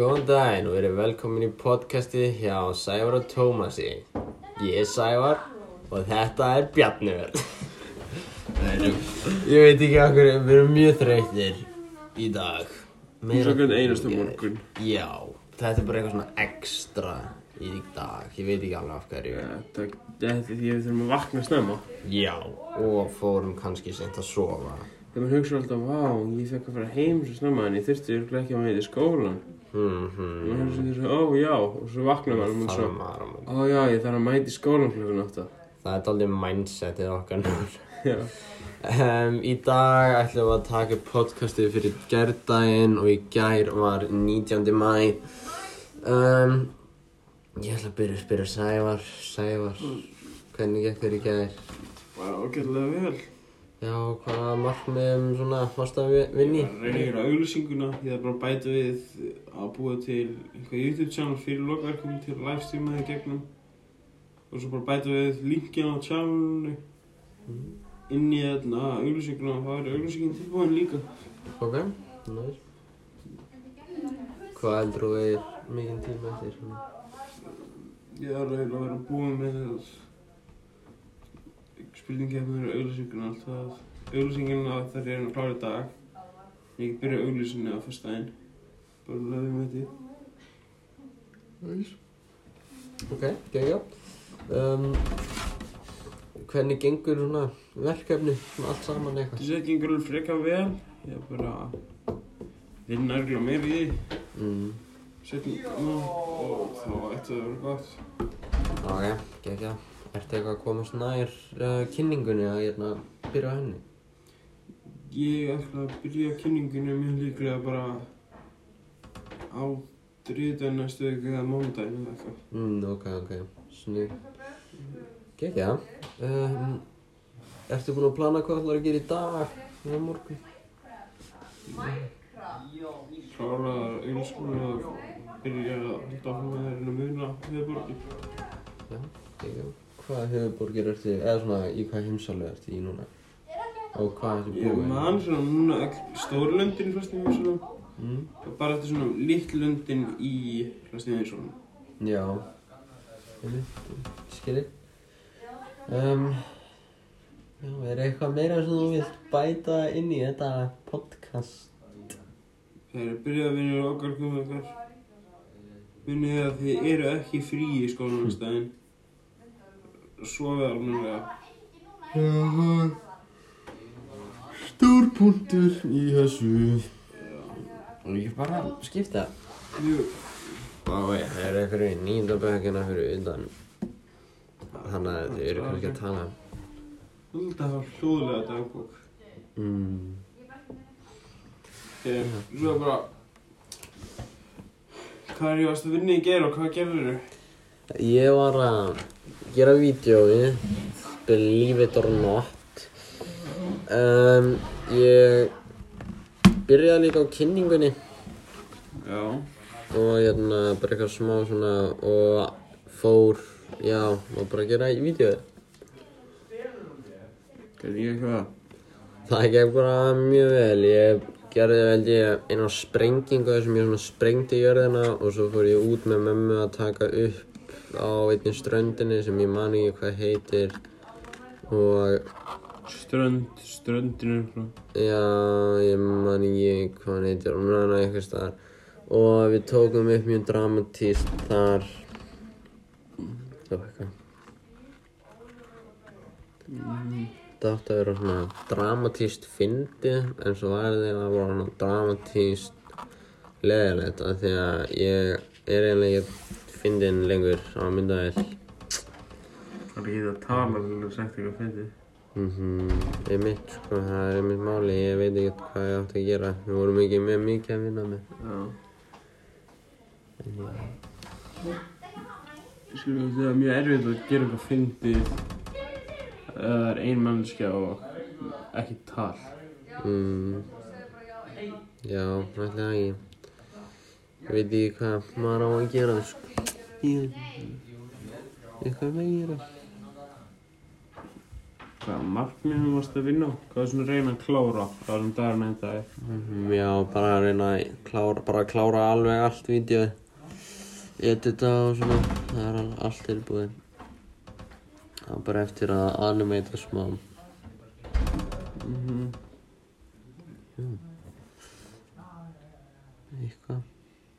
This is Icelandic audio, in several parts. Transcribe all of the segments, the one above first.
Góðan daginn og verið velkomin í podcastið hjá Sævar og Tómasi. Ég er Sævar og þetta er Bjarniverð. Ég veit ekki okkur, við erum mjög þreytir í dag. Hvern einasta Ég- morgun. Já, þetta er bara eitthvað svona ekstra í dag. Ég veit ekki alveg af hverju. Þetta, er því við þurfum að vakna snemma. Já, og fórum kannski seint að sofa. Þegar maður hugsa alltaf, vá, ég fekk að fara heim svo snemma en ég þurfti örugglega ekki að mæta í skólan. Mhm. Og maður hugsa þessu, ó já, og svo vaknar maður og maður Það svo, er að ó já, ég þarf að mæta í skólan klukkan átta. Það er aldrei mindsetið okkar núna. Um, í dag ætlum við að taka podcastið fyrir gærdaginn og í gær var 19. mæ. Um, ég ætla að byrja að spyrja Sævar. Sævar, hvernig gekk þér í gær? Bara ágætlega vel. Já, hvaða markmiðum svona varst að vi- vinna í? Ég reyni að gera auglýsinguna, ég þarf bara að bæta við að búa til eitthvað YouTube channel fyrir logverkum til að livestreama þið gegnum. Og svo bara bæta við linkin á channelinu inn í þarna auglýsinguna og það er auglýsingin tilbúin líka. Ok, næs. Hvað heldur þú er mikinn tíma eftir? svona? Ég þarf eiginlega að vera búin með það spurningkefnir og auglýsinguna allt það. Auglýsingina þar er hann klára í dag. Ég get byrjað auglýsingina á fyrstæðin. Bara lögum með því. Næs. Ok, geggjá. Um, hvernig gengur svona verkefni, svona allt saman eitthvað? Þessi gengur alveg frekar vel. Ég er bara að vinna örgulega meir í því. Mm. Setjum og þá ætti það að vera gott. Ok, geggja. Ertu eitthvað að komast nær uh, kynningunni að hérna byrja á henni? Ég ætla að byrja kynninginu mjög líklega bara á þriðdæn næstu viku eða mánudaginn eða eitthvað. Mm, ok, ok. Snið. Geggja. Um, ertu búinn að plana hvað þú ætlar að gera í dag eða morgun? Klára auðvitað og byrja að halda áfram með þeirinn að muna höfuborgin. Já, geggja. Hvað höfuborgir ertu, eða svona í hvað heimsálu ertu í núna? Og hvað ertu Ég búinn? man svona núna öll stóru löndin í flestum heimsólum Mm. bara eftir svona litlu löndin í heimsólum. Já, skilji. Um, já, er eitthvað meira sem þú vilt bæta inn í þetta podcast? Þegar ég byrjaði að vinna okkar komið okkar munið að þið eru ekki frí í skólanum á staðinn. Sofið almennilega. Stór punktur í þessu. Ég bara skipta. Jú, ég, það er eitthvað í nýjendabökkina fyrir utan. Þannig að þið eru kannski að tala. þetta var hljóðlega dagbók. Mm. Ég, svo bara Hvað er ég varst að vinna í gera og hvað gerður þau? Ég var að gera vídjói Believe it or not um, Ég byrjaði líka á kynningunni. Já. Og hérna bara eitthvað smá svona og fór, já, og bara gera í vídjói Gerði ég eitthvað? Það gekk bara mjög vel, ég gerði held ég eina sprengingu sem ég svona sprengdi í jörðina og svo fór ég út með mömmu að taka upp á einni ströndinni sem ég man ekki hvað heitir. Og Strönd, ströndinu já, ég man ekki hvað hann heitir og núna eitthvað staðar og við tókum upp mjög dramatíst þar það var eitthvað Það átti að vera svona dramatíst fyndið en svo var því að það var svona dramatíst leðilegt af því að ég er eiginlega ekki fyndin lengur á myndavél. Það er ekki það að tala þegar þú sagt eitthvað fyndið. Mhm, einmitt sko, það er einmitt máli, ég veit ekki hvað ég átti að gera. Við vorum ekki með mikið að vinna með. Já. En já, Ég skilur að það er mjög erfitt að gera eitthvað fyndið ef það er ein mannskja og ekki tal. mm, já, það ekki. Ég veit ekki hvað maður á að gera sko. Ég, eitthvað með að gera. Hvað markmiðum varst að vinna á? Hvað er svona að reyna að klára á þessum daginn einn dag? Mhm, Já, bara að reyna að klára, bara að klára alveg allt vídeoið. Edita og svona, það er al- allt tilbúið. Það er bara eftir að animata smá. Mhm. Eitthvað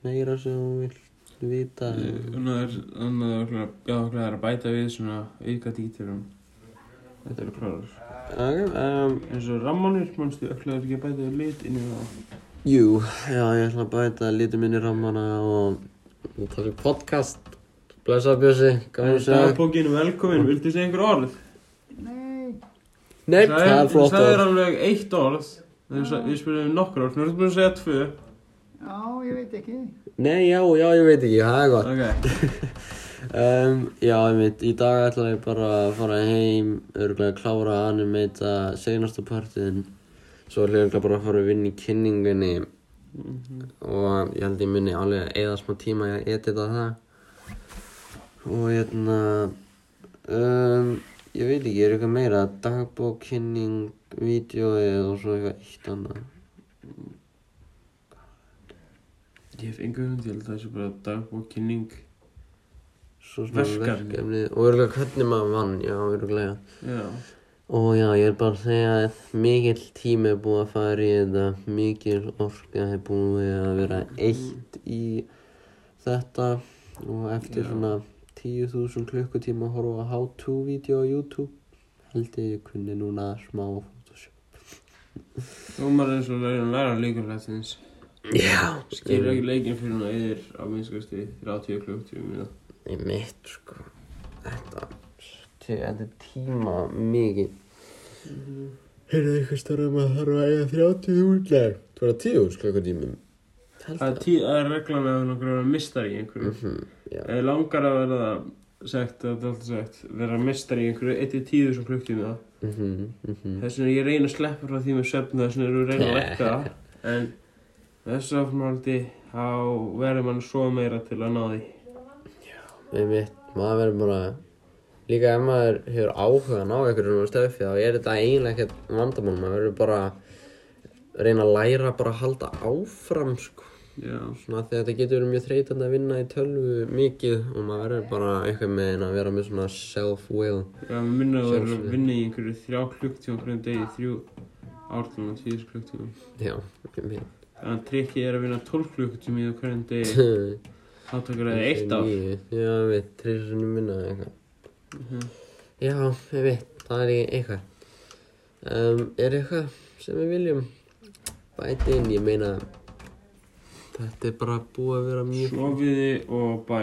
meira sem þú vilt vita. Þannig já, það er að bæta við svona auka dítirum. Þetta eru klárar. Ok, um, eins og rammanir, mannstu, öll ekki að bæta lit inn í það. jú, já, ég ætla að bæta lítið minni rammana og og taka upp podcast. Blessa Bjössi, gaman að segja. Dagbókin, velkomin, viltu segja einhver orð? Nei, Nei, það er flott Það er orð. alveg eitt orð, við spilum um nokkur orð, nú erum við búin að segja tvö. já, ég veit ekki. Nei, já, já, ég veit ekki, það er gott. Ok, Um, já, ég veit, í dag ætla ég bara að fara heim, örgulega að klára að animata seinasta partiðin. Svo ætla ég bara að fara að vinna í kynningunni og ég held ég muni alveg eða smá tíma í að edita það. Og hérna, um, ég veit ekki, er eitthvað meira, dagbók, kynning, vídeoið og svo eitthvað eitt annað. ég hef hund, ég held að bara dagbók, kynning. Verkefni. og örgulega hvernig maður vann, já, örgulega. Já, Og já, ég er bara að segja að mikill tími er búið að fara í þetta, mikil orka er búið að vera eitt í þetta og eftir Já. svona 10.000 klukkutíma að horfa á how-to-vídeó á YouTube held ég ég kunni núna smá Photoshop. þú maður eins og læra að læra leikurlætins. Já, Skilur ekki leikin fyrir hún að yfir á minnskasti 30 klukktíma minna. Í mitt, sko, þetta, þetta er tíma mikið. Heyrðu eitthvað starra um að þarf að eiga 30 útlæg. Það var 10 klukkutímum. Það er, tí, það er reglan ef þú er mistari í einhverju. Mhm, já. Ef þið langar að verða sagt, það er alltaf sagt, vera mistari í einhverju 1-10 sem klukktíma Mhm, mhm. þess vegna er ég að reyna að sleppa frá því með svefn þess vegna er ég að reyna að það en þessu áframhaldi þá verður mann svo meira til að ná því Við mitt, maður verður bara, líka ef maður hefur áhuga á einhverjum stöfi þá er þetta eiginlega ekkert vandamál, maður verður bara reyna að læra bara að halda áfram, sko. Svona þegar þetta getur verið mjög þreytandi að vinna í tölvu mikið og maður verður bara eitthvað með einn að vera með svona self-will. já, mér minna að vera að vinna í einhverju þrjá klukktíma hverjum degi, þrjú ártlunum, tíðis klukktíma Já, við mitt. Þannig að trikkið er að vinna 12 klukkutíma í hverjum degi þá takur það eitt ár. Já, við mitt, þrísunni minna eða eitthvað. Mhm. Já, við mitt, það er eitthvað. Um, er eitthvað sem við viljum bæta inn, ég meina, þetta er bara búið að vera mjög Sofiði og bæ